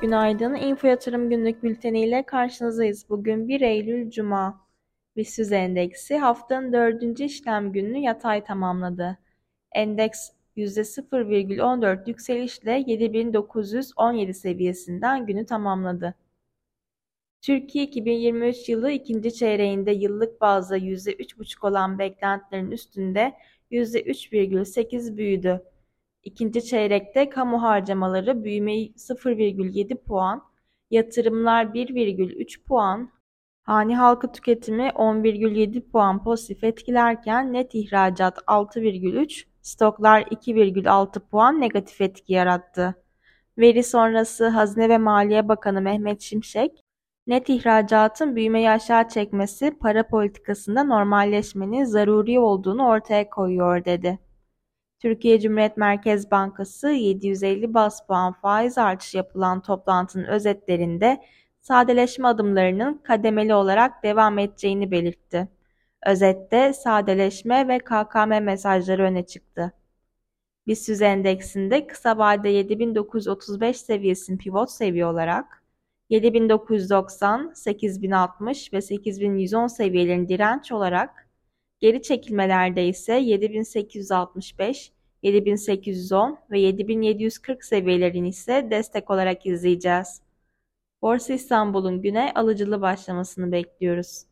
Günaydın. Info Yatırım Günlük Bülteni ile karşınızdayız. Bugün 1 Eylül Cuma. BIST endeksi haftanın dördüncü işlem gününü yatay tamamladı. Endeks %0,14 yükselişle 7917 seviyesinden günü tamamladı. Türkiye 2023 yılı ikinci çeyreğinde yıllık bazda %3,5 olan beklentilerin üstünde %3,8 büyüdü. İkinci çeyrekte kamu harcamaları büyümeyi 0,7 puan, yatırımlar 1,3 puan, hane halkı tüketimi 10,7 puan pozitif etkilerken net ihracat 6,3, stoklar 2,6 puan negatif etki yarattı. Veri sonrası Hazine ve Maliye Bakanı Mehmet Şimşek, net ihracatın büyümeyi aşağı çekmesi para politikasında normalleşmenin zaruri olduğunu ortaya koyuyor dedi. Türkiye Cumhuriyet Merkez Bankası 750 bas puan faiz artışı yapılan toplantının özetlerinde sadeleşme adımlarının kademeli olarak devam edeceğini belirtti. Özette sadeleşme ve KKM mesajları öne çıktı. BIST endeksinde kısa vade 7935 seviyesini pivot seviye olarak 7990, 8060 ve 8110 seviyelerini direnç olarak Geri çekilmelerde ise 7865, 7810 ve 7740 seviyelerini ise destek olarak izleyeceğiz. Borsa İstanbul'un güne alıcılı başlamasını bekliyoruz.